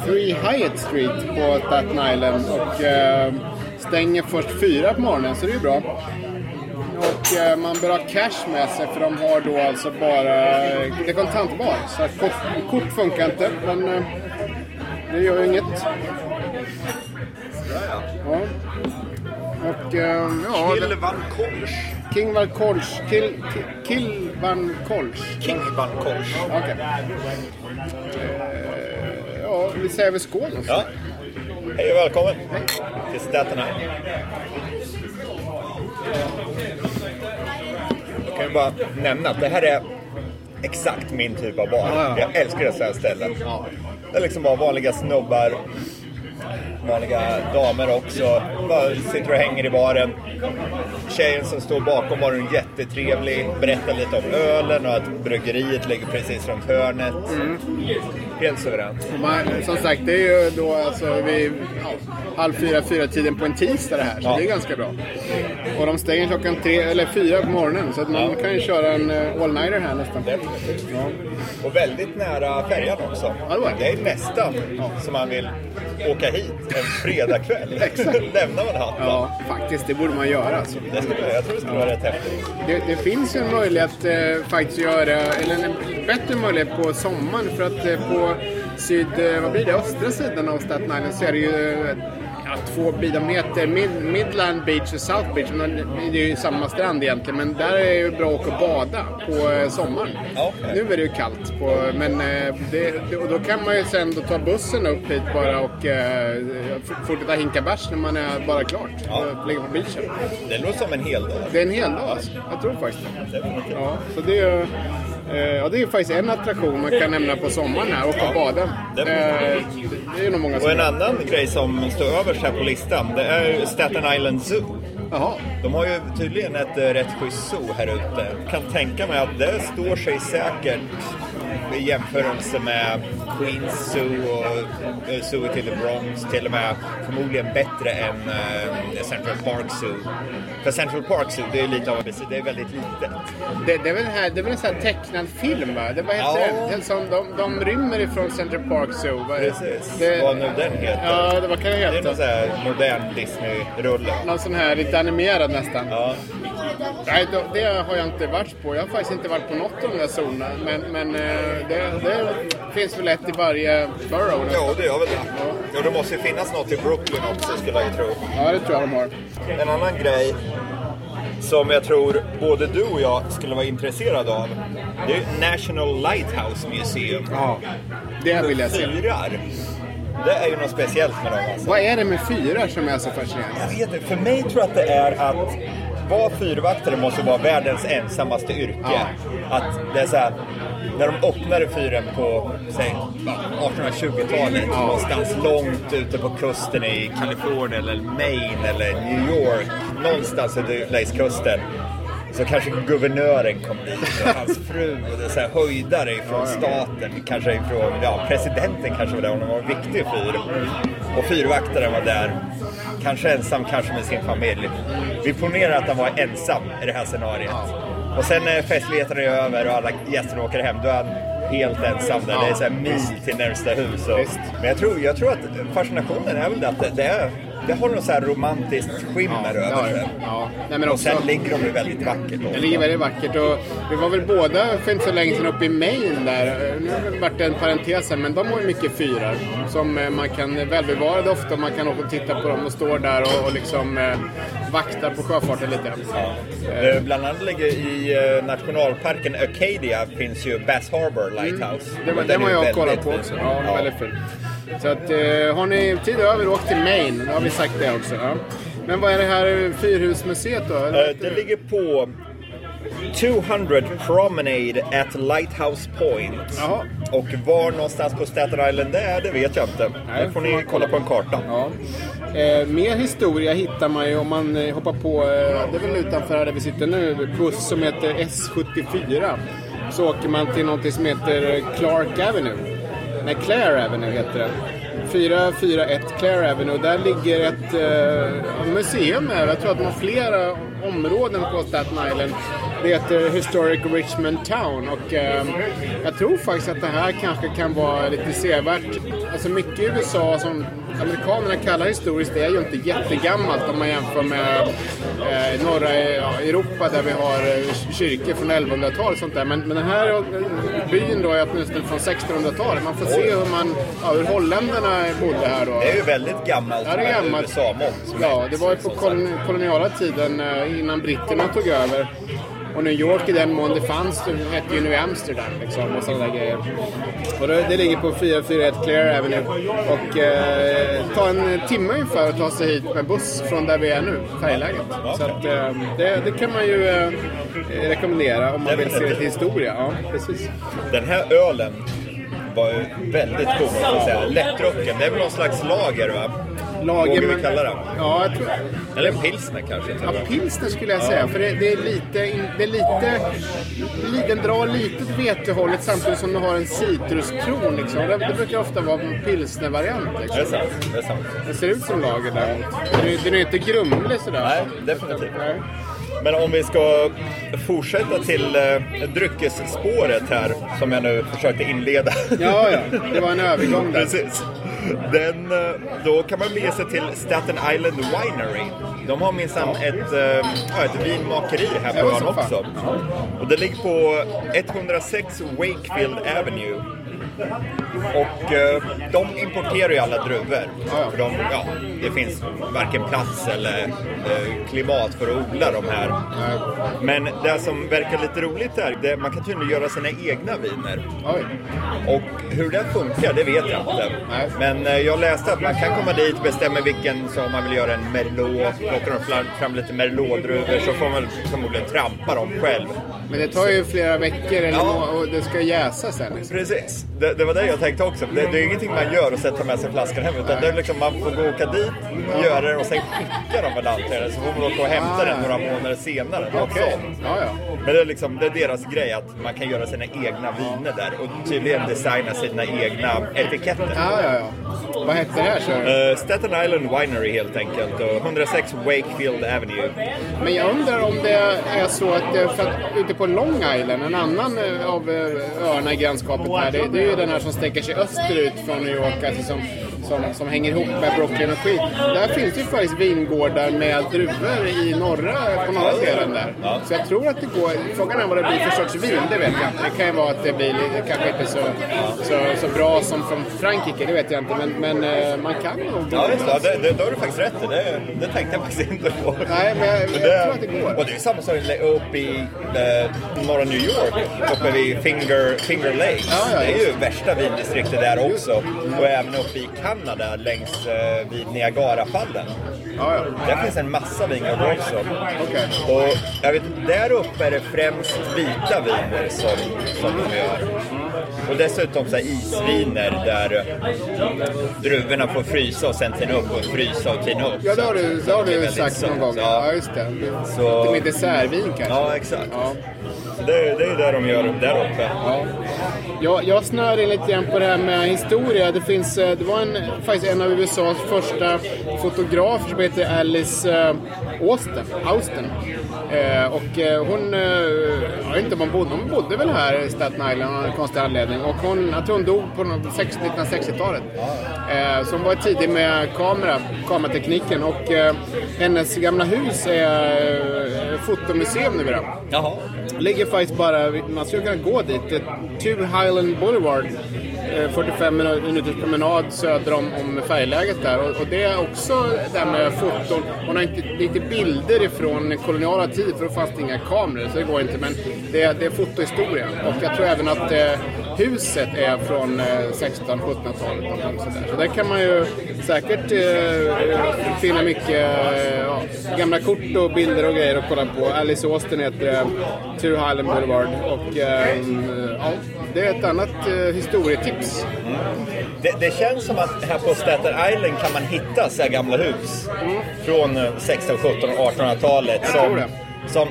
Three Hyatt Street på Staten Island och eh, stänger först fyra på morgonen så det är ju bra. Och eh, man bör ha cash med sig för de har då alltså bara, det är kontantbar så att kort, kort funkar inte men eh, det gör ju inget. Ja. Och ja, det- van Kolsch. King Van Kolsch. Kill, Kill, Kill Van Kolsch. King van Kolsch. Okej. Eh, ja, vi säger väl skål. Ja. Hej och välkommen till Staten Island. Jag kan ju bara nämna att det här är exakt min typ av bar. Ja, ja. Jag älskar det så här ställen. Det är liksom bara vanliga snubbar, vanliga damer också. Bara sitter och hänger i baren. Tjejen som står bakom baren är jättetrevlig, berättar lite om ölen och att bryggeriet ligger precis runt hörnet. Helt suveränt. Som sagt, det är ju då alltså vid ja, halv fyra, fyra tiden på en tisdag det här. Så Ja. det är ganska bra. Och de stänger klockan tre, eller fyra på morgonen. Så att man kan ju köra en uh, all-nighter här nästan. Definitivt. Ja. Och väldigt nära färjan också. Ja, det det. det är nästan som man vill åka hit en fredagkväll. Lämnar man hatten. ja, faktiskt. Det borde man göra. Alltså. Det skulle, jag tror det skulle vara rätt häftigt. Det, det finns ju en möjlighet eh, faktiskt att göra, eller en bättre möjlighet på sommaren. För att eh, på syd, eh, vad blir det, östra sidan av Staten Island så är det ju eh, ja, två heter Mid, Midland Beach och South Beach. Men Det är ju samma strand egentligen. Men där är det ju bra att åka och bada på eh, sommaren. Okej. Nu är det ju kallt. På, men eh, det, och då kan man ju sen ta bussen upp hit bara och eh, fortsätta hinka bärs när man är bara klart. Ja. Och ligga på beachen. Det låter som en hel dag. Det är en hel dag alltså. Jag tror faktiskt det. Ja, så det är ju eh, ja, det är faktiskt en attraktion man kan nämna på sommaren här, åka och bada. det- Eh, det är nog många som Och en gör. annan grej som står överst här på listan, det är Staten Island Zoo. Jaha. De har ju tydligen ett eh, rätt schysst zoo här ute. Kan tänka mig att det står sig säkert i jämförelse med Queens Zoo och eh, Zoo till the Bronx. Till och med förmodligen bättre än eh, Central Park Zoo. För Central Park Zoo, det är lite av det är väldigt litet. Det, det, är väl här, det är väl en sån här tecknad film va? Det, vad heter Ja. den? Den som de, de rymmer ifrån Central Park Zoo. Vad- Precis, Det, vad nu den heter. Ja, det, vad kan det Det är heta? någon sån här modern Disney-rulle. Någon sån här lite animerad nästan. Ja, Nej, det har jag inte varit på. Jag har faktiskt inte varit på något av de där zonerna. Men, men eh, det, det finns väl ett i varje borough jo, det gör väl det. Jo, det måste ju finnas något i Brooklyn också skulle jag ju tro. Ja, det tror jag de har. En annan grej som jag tror både du och jag skulle vara intresserade av. Det är National Lighthouse Museum. Ja, det vill jag se. Fyrar. Det är ju något speciellt med dem alltså. Vad är det med fyrar som är så fascinerande? Jag vet inte, för mig tror jag att det är att vara fyrvaktare måste vara världens ensammaste yrke. Att det är så här, när de öppnade fyren på, säg, 1820-talet, någonstans långt ute på kusten i Kalifornien eller Maine eller New York, någonstans längs kusten. Så kanske guvernören kom dit och hans fru och det så här höjdare ifrån staten, kanske ifrån, ja presidenten kanske var där det var en viktig fyr. Och fyrvaktaren var där, kanske ensam, kanske med sin familj. Vi ponerar att han var ensam i det här scenariet. Och sen när festligheterna är över och alla gäster åker hem, då är han helt ensam där. Det är så här mil till närmsta hus. Och, men jag tror, jag tror att fascinationen är väl att det, är, det har något så här romantiskt skimmer Ja, över sig. ja. Nej, men Och också, sen ligger de ju väldigt vackert. det ligger väldigt vackert. Och vi var väl båda för inte så länge sedan uppe i Maine där. Nu har det varit en parentes här, men de har ju mycket fyrar. Som eh, man kan välbevarade ofta. Man kan åka och titta på dem och står där och, och liksom eh, vaktar på sjöfarten lite. Eh, Bland annat ligger i eh, nationalparken Acadia finns ju Bass Harbor Lighthouse. Mm. Det var, Den har jag kollat på också. Ja, är väldigt fin. Så att, eh, har ni tid över, åk till Maine. Då har vi sagt det också. Ja. Men vad är det här Fyrhusmuseet då? Heter Det ligger på 200 Promenade at Lighthouse Point. Jaha. Och var någonstans på Staten Island det är, det vet jag inte. Nej, det får ni kolla på en karta. Ja. Eh, mer historia hittar man ju om man eh, hoppar på, eh, det är väl utanför här där vi sitter nu, buss som heter S74. Så åker man till något som heter Clark Avenue. Nej, Claire Avenue heter det. 441 Claire Avenue. Där ligger ett eh, museum här. Jag tror att de har flera områden på Staten Island. Det heter Historic Richmond Town och eh, jag tror faktiskt att det här kanske kan vara lite sevärt. Alltså mycket i USA som amerikanerna kallar historiskt det är ju inte jättegammalt om man jämför med eh, norra Europa där vi har eh, kyrkor från 1100-talet och sånt där. Men, men den här eh, byn då är åtminstone från 1600-talet. Man får se hur, man, ja, hur holländarna bodde här då. Det är ju väldigt gammalt Ja, det är gammalt. USA-mått. Ja, det var ju på kolon koloniala tiden innan britterna tog över. Och New York i den mån det fanns, det hette ju New Amsterdam liksom och sådana där grejer. Och det, det ligger på 441 Clear Avenue. Och eh, tar en timme ungefär att ta sig hit med buss från där vi är nu, färjeläget. Så att, eh, det, det kan man ju eh, rekommendera om man vill se lite historia. Ja, precis. Den här ölen, var ju väldigt god, måste. Lättdrucken, det är väl någon slags lager va? Lager, Vågar vi kalla det? Ja, tror... Eller en pilsner kanske? Ja, pilsner skulle jag säga. För det, det är lite... Det är lite li- den drar lite åt vetehållet samtidigt som den har en citruskron. Liksom. Det, det brukar ofta vara en pilsnervariant. Det är Liksom. sant. Det är sant. Den ser ut som lager däremot. Den är, den är inte grumlig sådär. Nej, definitivt. Nej. Men om vi ska fortsätta till eh, dryckesspåret här, som jag nu försökte inleda. Ja, ja. Det var en övergång där. Precis. Den, eh, då kan man bege sig till Staten Island Winery. De har minsann ett, ja, ett vinmakeri här på ön också. Och det ligger på 106 Wakefield Avenue. Och eh, de importerar ju alla druvor. För de, ja, det finns varken plats eller eh, klimat för att odla de här. Men det som verkar lite roligt är det man kan tydligen göra sina egna viner. Oj. Och hur det funkar, det vet jag inte. Nej. Men eh, jag läste att man kan komma dit, bestämma vilken som man vill göra en merlot. Plockar de fram, lite merlotdruvor så får man förmodligen trampa dem själv. Men det tar ju flera veckor eller Ja. och det ska jäsa sen. Liksom. Precis, det, det var det jag tänkte också. Det, det är ingenting man gör och sen tar med sig flaskan hem. Utan det är liksom, man får gå och åka dit, göra det och sen skicka dem med lantbrevbärare. Så får man åka och hämta den några månader senare. Sånt. Ja, ja. Men det är, liksom, det är deras grej att man kan göra sina egna viner där och tydligen designa sina egna etiketter. Ja, ja, ja. Vad hette det här så? Uh, Staten Island Winery helt enkelt och 106 Wakefield Avenue. Men jag undrar om det är så att, eh, för att ute på Long Island, en annan eh, av eh, öarna i grannskapet här, det, det är ju den här som sträcker sig österut från New York, alltså som, som, som hänger ihop med Brooklyn och skit. Där finns ju faktiskt vingårdar med druvor i norra, på norra delen där. Så jag tror att det går, frågan är vad det blir för sorts vin, det vet jag inte. Det kan ju vara att det blir kanske inte så, så, så bra som från Frankrike, det vet jag inte. Men, men eh, man kan nog... Ja, just det. det, det, det har du faktiskt rätt. Det, det tänkte jag faktiskt inte på. Nej, men jag, jag Men tror att det går. Och det är samma sak uppe i eh, norra New York, uppe vid Finger, Finger Lakes. Ja, ja, det är ju värsta vindistriktet där också. Och även uppe i Kanada längs eh, vid Niagarafallen. Ja, ja. Där finns en massa vingårdar också. Okej. Och jag vet, där uppe är det främst vita viner som, som de gör. Och dessutom så här isviner där druvorna får frysa och sen tina upp och frysa och tina upp. Ja, det har du, det har du sagt någon gång. ja. Ja, just det. Så- Det är dessertvin kanske. Ja, exakt. Ja. Så det, det är det de gör där uppe. Ja. Jag, jag snör in lite grann på det här med historia. Det, finns, eh, det var en, faktiskt en av USAs första fotografer som heter Alice eh, Austin. Eh, och eh, hon, eh, jag vet inte om hon bodde, hon bodde väl här i Staten Island av en konstig anledning. Och hon, jag tror hon dog på någon- 60 1960-talet. Eh, så hon var tidig med kamera, kameratekniken. Och hennes gamla hus är fotomuseum numera. Jaha. Ligger faktiskt bara, man skulle kunna gå dit, Two Highland Boulevard. Eh, 45 minuters promenad söder om, om färgläget där. Och, och det är också det här med foton. Hon har inte lite bilder ifrån koloniala tid för då fanns det inga kameror så det går inte. Men det, är- det är fotohistoria. Och jag tror även att eh, huset är från eh, 1600-1700-talet. någonting sådär. Så där kan man ju säkert eh, finna mycket eh, ja, gamla kort och bilder och grejer att kolla på. Alice Austin heter det, Two Highland Boulevard. Och eh, ja, det är ett annat eh, historietips. Det, det känns som att här på Staten Island kan man hitta så gamla hus. Från eh, 16, 17 och 1800-talet. tror Som, det. som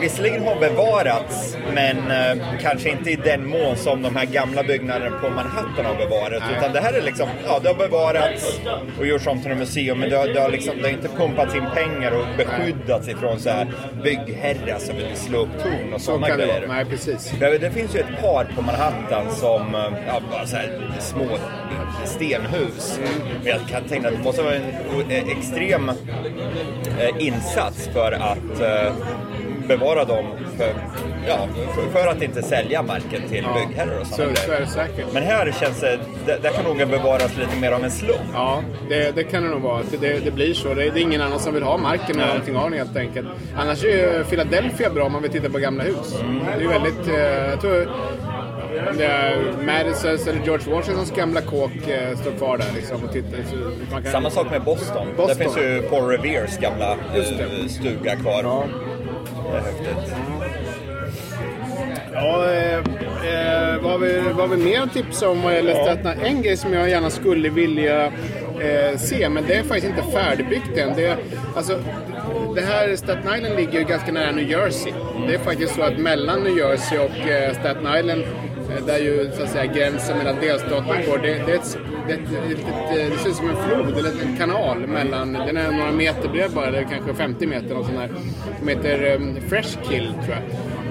visserligen har bevarats, men eh, kanske inte i den mån som de här gamla byggnaderna på Manhattan har bevarats. Utan det här är liksom, ja det har bevarats och gjorts om till ett museum. Men det har, det har, liksom, det har inte pumpats in pengar och beskyddats ifrån så här byggherrar som vill slå upp torn och Så sådana det grejer. vara. Nej, precis. Vet, Det finns ju ett par på Manhattan som, eh, ja, bara så här små stenhus. Men jag kan tänka att det måste vara en o- extrem eh, insats för att eh, bevara dem för, ja, för, för att inte sälja marken till byggherrar och Så, sådana så är grejer. det säkert. Men här känns det, det- där kan nog bevaras lite mer av en slump. Ja, det, det kan det nog vara. Det, det, blir så. Det, det är ingen annan som vill ha marken eller någonting av den helt enkelt. Annars är ju Philadelphia bra om man vill titta på gamla hus. Det är väldigt... Eh, jag tror det är Madisons eller George Washingtons gamla kåk eh, står kvar där liksom och tittar. Så kan, Samma sak med Boston. Boston. Där finns ju Paul Reveres gamla eh, stuga kvar. Ja. Det är häftigt. Ja, eh, eh, vad, vi, vad vi mer tipsa om vad gäller Staten Island? En grej som jag gärna skulle vilja eh, se, men det är faktiskt inte färdigbyggt än. Det, alltså, det här Staten Island ligger ju ganska nära New Jersey. Det är faktiskt så att mellan New Jersey och eh, Staten Island eh, där ju så att säga gränsen mellan delstaterna går. Det, det, är ett, ett, ett, ett, det ser ut som en flod eller en kanal mellan, den är några meter bred bara, eller kanske 50 meter och sån här. Som heter um, Fresh Kill tror jag.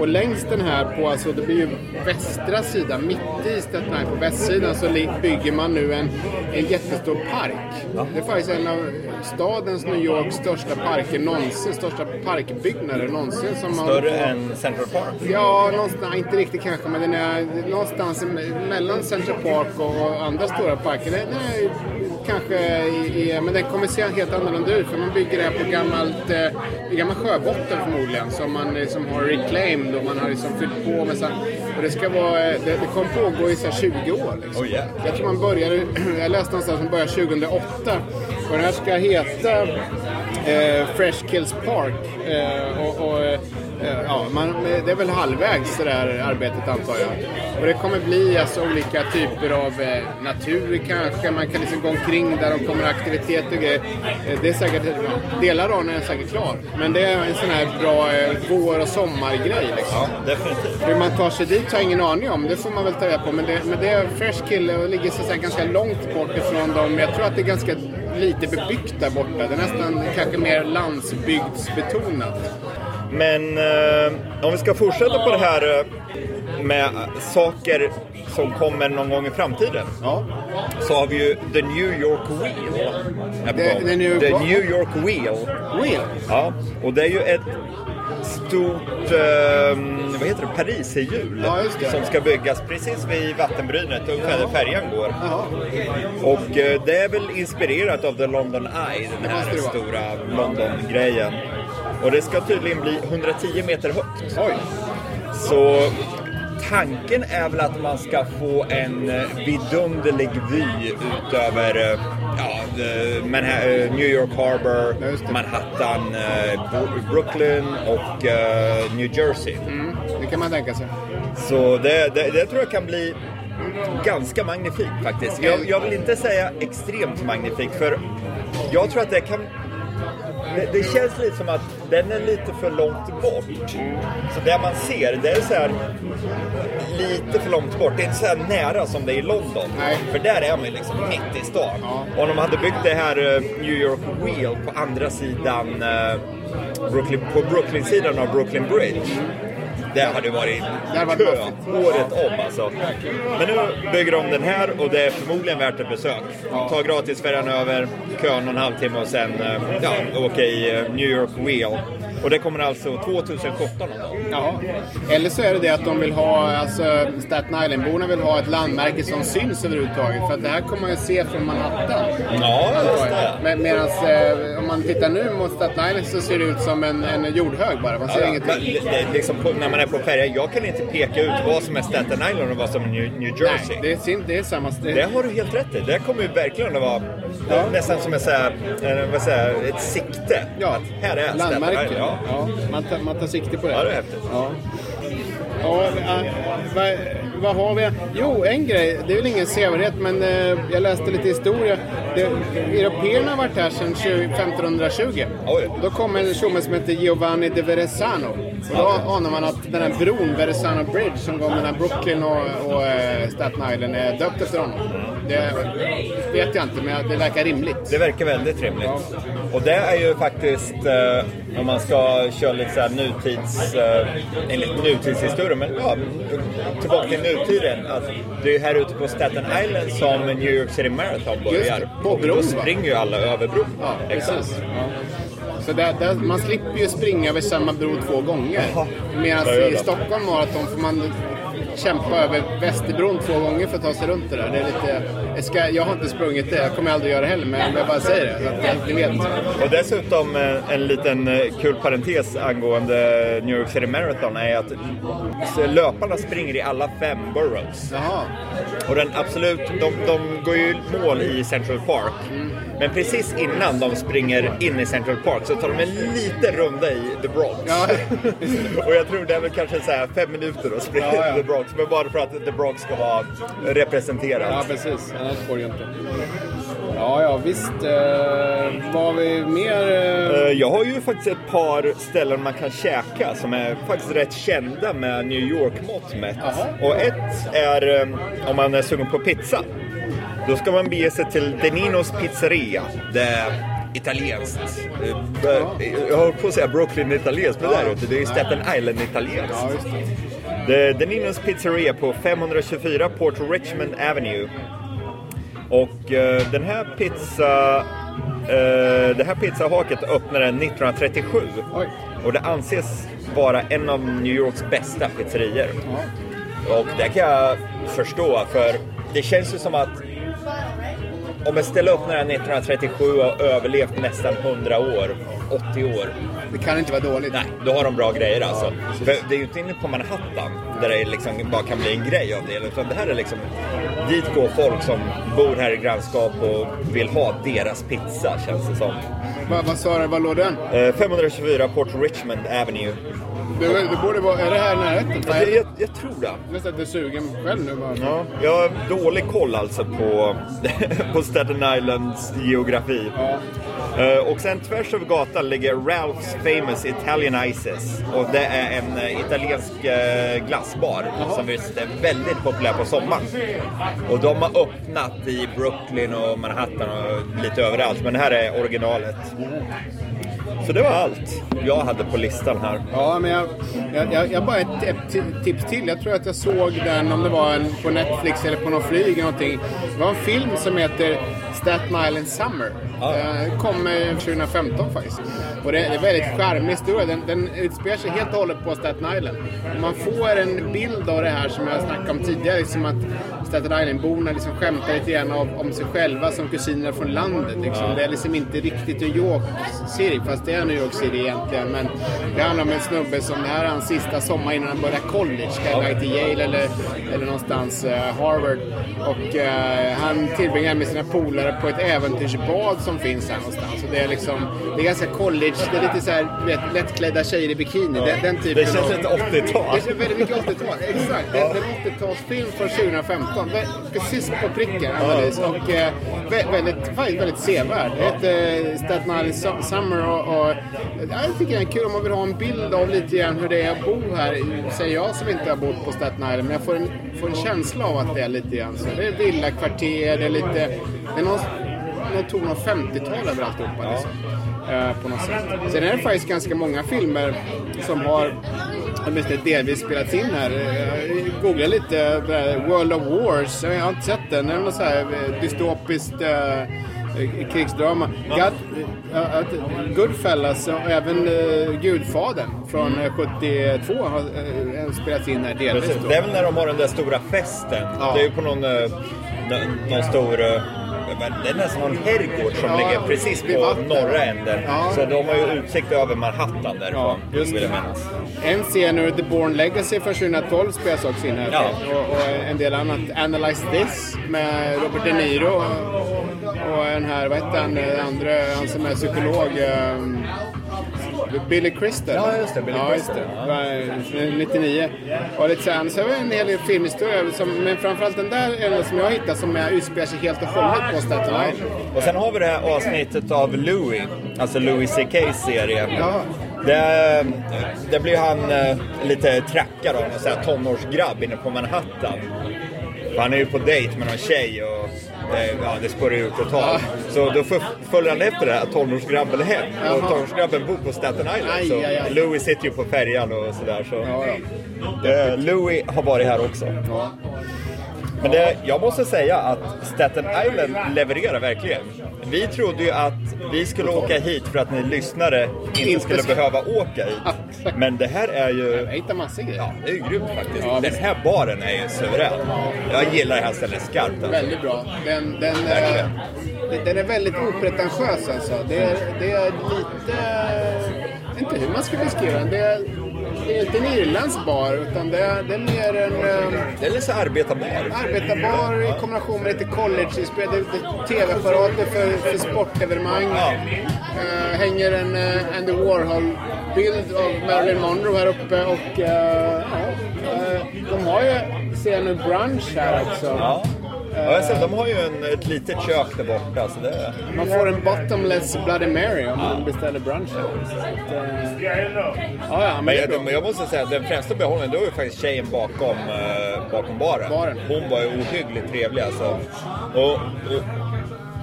Och längs den här på, alltså det blir ju västra sidan, mitt i Staten på västsidan så bygger man nu en, en jättestor park. Det är faktiskt en av stadens New Yorks största parker någonsin, största parkbyggnader någonsin. Som man- Större än Central Park. Ja, någonstans, inte riktigt kanske, men den är någonstans mellan Central Park och andra stora parker. Den är kanske i, men den kommer se helt annorlunda ut för man bygger det här på gammalt, eh, gammal sjöbotten förmodligen som man liksom har reclaimed och man har liksom fyllt på med så här, och det ska vara, eh, det, det kommer pågå i så här 20 år liksom. Oh, yeah. Jag tror man började, jag läste någonstans som började 2008 och den här ska heta eh, Fresh Kills Park. Eh, och, och, eh, ja, man, det är väl halvvägs det där arbetet antar jag. Och det kommer bli alltså olika typer av eh, natur kanske. Man kan liksom gå omkring där de kommer aktivitet och grejer. Eh, det är säkert, delar av den är säkert klar. Men det är en sån här bra eh, vår och sommargrej liksom. Ja, definitivt. Hur man tar sig dit har jag ingen aning om. Det får man väl ta reda på. Men det, men det är Fresh Kill och ligger så ganska långt bort ifrån dem. Jag tror att det är ganska lite bebyggt där borta. Det är nästan kanske mer landsbygdsbetonat. Men eh, om vi ska fortsätta på det här eh, med saker som kommer någon gång i framtiden. Ja. Så har vi ju The New York Wheel. The- the New- The New York Wheel. Wheel. Ja, och det är ju ett stort, eh, vad heter det, pariserhjul. Ja. Som ska byggas precis vid vattenbrynet, ungefär där färjan går. Jaha. Och eh, det är väl inspirerat av The London Eye, den här stora London-grejen. Och det ska tydligen bli 110 meter högt. Oj. Så tanken är väl att man ska få en vidunderlig vy ut över eh, ja, eh, Manha- eh, New York Harbor. Manhattan, Bro- Brooklyn och New Jersey. Mm, det kan man tänka sig. Så det, det, det tror jag kan bli ganska magnifikt faktiskt. Jag, jag vill inte säga extremt magnifikt för jag tror att det kan... Det, det känns lite som att den är lite för långt bort. Så det man ser, det är så här lite för långt bort. Det är inte så här nära som det är i London. Nej. För där är man ju liksom mitt i stan. Om de hade byggt det här eh, New York Wheel på andra sidan eh, Brooklyn, på Brooklyn-sidan av Brooklyn Bridge. Det hade varit Det varit kö året om alltså. Men nu bygger de den här och det är förmodligen värt ett besök. Ta gratisfärjan över, kö någon halvtimme och sen eh, ja, åka i eh, New York Wheel. Och det kommer alltså 2017 någon gång. Jaha. Eller så är det det att de vill ha, alltså Staten Island-borna vill ha ett landmärke som syns överhuvudtaget. För att det här kommer man ju se från Manhattan. Ja, just det. Men Medan eh, om man tittar nu mot Staten Island så ser det ut som en, en jordhög bara. Man ser Ja, ingenting. men det, liksom när man är på färjan, jag kan inte peka ut vad som är Staten Island och vad som är New, New Jersey. Nej, det är, det är samma... Det, Det har du helt rätt i. Det kommer ju verkligen att vara Ja. nästan som ett, så här, eh, ett sikte. ja, Att här är Staten landmärke. Island. Ja. Ja. man, tar, man tar sikte på det. Ja, det är häftigt. Ja. Ja, äh, vad, har vi? Jo, en grej. Det är väl ingen sevärdhet, men eh, jag läste lite historia. Det, européerna har varit här sedan 20, 1520. Oj. Då kom en tjomme som heter Giovanni de Verezano. Och då anar man att den här bron, Verezano Bridge, som går mellan Brooklyn och, och eh, Staten Island, är döpt efter honom. Det vet jag inte, men det verkar rimligt. Det verkar väldigt rimligt. Och det är ju faktiskt, eh, om man ska köra lite så här nutids, eh, enligt nutidshistoria, men ja, tillbaka till nutiden. Att det är här ute på Staten Island som New York City Marathon Just börjar. det, på bron, Då springer ju alla över bron. Ja, Exakt. Ja. Så där, där, man slipper ju springa över samma bro två gånger. Medan i. Stockholm Marathon får man kämpa över Västerbron två gånger för att ta sig runt det där. Det är lite, jag, ska, jag har inte sprungit det, jag kommer aldrig göra det heller, men jag bara säger det. Så att ni vet. Och dessutom eh, en liten eh, kul parentes angående New York City Marathon är att löparna springer i alla fem boroughs. Jaha. Och den absolut, de, de går ju i mål i Central Park. Men precis innan de springer in i Central Park så tar de en liten runda i The Bronx. Ja, och jag tror det är väl kanske så här fem minuter att springa Ja, ja. i The Bronx. Men bara för att The Bronx ska vara representerat. Ja, precis. Annars går det inte. Ja, ja, visst. Eh, vad har vi mer? Eh, Eh, Jag har ju faktiskt ett par ställen man kan käka som är faktiskt rätt kända med New York-mått mätt. Och ett är eh, om man är sugen på pizza. Då ska man bege sig till Deninos pizzeria. Det italienskt. Eh, Jag höll på att säga Brooklyn italienskt, men det är det är Staten Island italienskt. ja, just det. Det är Deninos pizzeria på 524 Port Richmond Avenue. Och eh, den här pizza... Eh, det här pizzahaket öppnade 1937. Oj. Och det anses vara en av New Yorks bästa pizzerior. Ja. Och det kan jag förstå, för det känns ju som att om ett ställe öppnar 1937 och har överlevt nästan 100 år, 80 år, Det kan inte vara dåligt. Nej, då har de bra grejer alltså. För det är ju inte inne på Manhattan där det liksom bara kan bli en grej av det. Utan det här är liksom, dit går folk som bor här i grannskap och vill ha deras pizza känns det som. Va, vad sa du? Var låg den? Eh, 524 Port Richmond Avenue. Du, det borde vara... Är det här närheten? Jag, jag, jag tror det. Nästan lite sugen själv nu bara. Ja, jag har dålig koll alltså på, på Staten Islands geografi. Ja. Eh, och sen tvärs över gatan ligger Ralph's Famous Italian Ices. Och det är en eh, italiensk eh, glassbar som visst är väldigt populär på sommaren. Och de har öppnat i Brooklyn och Manhattan och lite överallt. Men det här är originalet. Så det var allt jag hade på listan här. Ja, men jag, jag, jag, jag bara ett, ett tips till. Jag tror att jag såg den, om det var en, på Netflix eller på någon flyg eller någonting. Det var en film som heter Staten Island Summer. Kom eh, 2015 faktiskt. Och det är en väldigt charmig historia. Den, den utspelar sig helt och hållet på Staten Island. Man får en bild av det här som jag snackade om tidigare. Liksom att Staten Island-borna liksom skämtar lite grann om, om sig själva som kusiner från landet. Liksom. Det är liksom inte riktigt New York City, fast det är New York City egentligen. Men det handlar om en snubbe som, det här är hans sista sommar innan han börjar college. Ska iväg till Yale eller, eller någonstans eh, Harvard. Och eh, han tillbringar med sina polare på ett äventyrsbad som finns här någonstans. Och det är liksom, det är ganska college, det är lite så här, vet, lättklädda tjejer i bikini. Den, den typen Det känns av- lite 80-tal. det är väldigt mycket 80-tal, exakt. Det är en 80-talsfilm från 2015. Vä- Precis på pricken, Annalise. Och eh, vä- väldigt, faktiskt väldigt sevärd. Det heter eh, Staten Island Su- Summer och, och ja, jag tycker det är kul om man vill ha en bild av lite grann hur det är att bo här. Säger jag som inte har bott på Staten Island, men jag får en, får en känsla av att det är lite grann så. Det är villakvarter, det är lite... Det är någon, någon ton av 50-tal över alltihopa. Liksom. Eh, på något sätt. Sen är det faktiskt ganska många filmer som har åtminstone delvis spelats in här. Eh, Jag googlade lite, här World of Wars, jag har inte sett den. Det är något så här eh, dystopiskt eh, eh, krigsdrama. God, eh, Goodfellas och även eh, Gudfadern från eh, 72 har eh, spelats in här delvis. Precis. Det är väl när de har den där stora festen. Ja. Det är ju på någon, eh, nå- någon stor... eh, Det är nästan någon herrgård som ligger precis på norra änden. Så de har ju utsikt över Manhattan därifrån, Ja, just vill jag det. minnas. En scen ur The Born Legacy från 2012 spelas också in här. Ja. Och, och en del annat. Analyze This med Robert De Niro. Och en här, vad heter han, den andra, han som är psykolog. ehm, Billy Crystal. Ja, just det, Billy ja, just det. Va- 99. Och lite så här, så det en hel del filmhistoria. Som, men framförallt den där är den som jag hittat som utspelar sig helt och hållet på Staten Island. Och sen har vi det här avsnittet av Louis, alltså Louis CK's serie. Ja. Där, där blir han eh, lite trackad av en tonårsgrabb inne på Manhattan. För han är ju på dejt med någon tjej och det, ja, det spårar ur totalt. Så då följer han efter det här tonårsgrabben hem. Och tonårsgrabben bor på Staten Island. Aj, så aj, aj. Louis sitter ju på färjan och sådär. Så. Ja, ja. Eh, Louis har varit här också. Ja. Men det, jag måste säga att Staten Island levererar verkligen. Vi trodde ju att vi skulle åka hit för att ni lyssnare inte skulle behöva åka hit. Men det här är ju... Jag hittar massor grejer. Ja, det är ju grymt faktiskt. Ja, Den här baren är ju suverän. Jag gillar det här stället skarpt alltså. Väldigt bra. Den, den, eh, Verkligen. den- är väldigt opretentiös alltså. Det är, det är lite... Vet inte hur man ska beskriva den. Det är, det är inte en irländsk bar, utan det är, det är mer en eh, Det är lite arbetarbar. arbetarbar i kombination med lite är tv-apparater för, för sportevenemang. Ja. Eh, hänger en uh, Andy Warhol-bild av Marilyn Monroe här uppe och eh, de har ju, ser jag nu, brunch här också. Ja. Ja, jag ser, de har ju en, ett litet kök där borta. Så det, Man får en bottomless Bloody Mary om man beställer brunch här. Så att, eh, ja, ja, men jag, men jag måste säga att den främsta behållningen det var ju faktiskt tjejen bakom, eh, bakom baren. Baren. Hon var ju ohyggligt trevlig alltså. Och, och,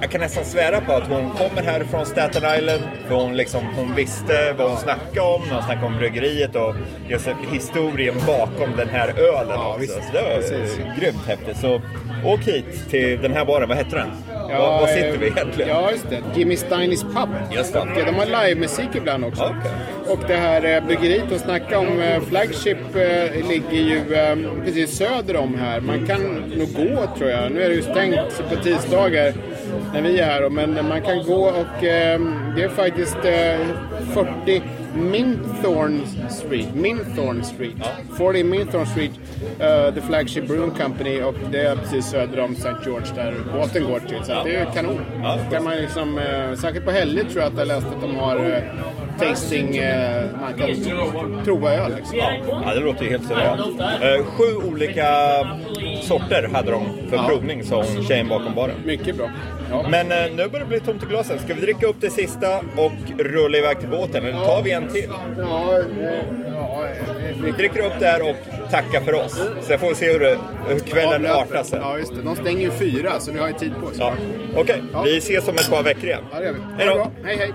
jag kan nästan svära på att hon kommer här från Staten Island. För hon, liksom, hon visste vad hon snackade om. Hon snackade om bryggeriet och just historien bakom den här ölen Ja, också. visst. Så det var Precis. eh, grymt häftigt. Så åk hit till den här baren. Vad heter den? Ja, var, var sitter eh, vi egentligen? Ja, just det. Jimmy Steinys pub. Just det. Och, eh, de har livemusik ibland också. Okej. Och det här eh, bryggeriet de snackade om, eh, Flagship, eh, ligger ju eh, precis söder om här. Man kan nog gå tror jag. Nu är det ju stängt på tisdagar när vi är här. Men man kan gå och eh, det är faktiskt eh, 40 Minthorn Street. Minthorn Street. 40 Minthorn Street. eh, the Flagship Brewing Company och det är precis söder om St. George där båten går till. Så det är kanon. Kan man liksom, eh, säkert på helger tror jag att jag läste att de har eh, tasting, eh, man kan prova öl liksom. Ja, det låter ju helt suveränt. Eh, sju olika sorter hade de för Ja. provning, sa hon, tjejen bakom baren. Mycket bra. Ja. Men eh, nu börjar det bli tomt i glasen. Ska vi dricka upp det sista och rulla iväg till båten? Eller tar vi en till? Ja, eh, ja, eh, Vi dricker upp det här och tackar för oss. Sen får vi se hur, det, hur kvällen Ja, artar sig. Ja, just det. De stänger ju fyra, så vi har ju tid på oss. Ja. Okej, vi ses om ett par veckor igen. Ja, det gör vi. Hej då. Hej, hej.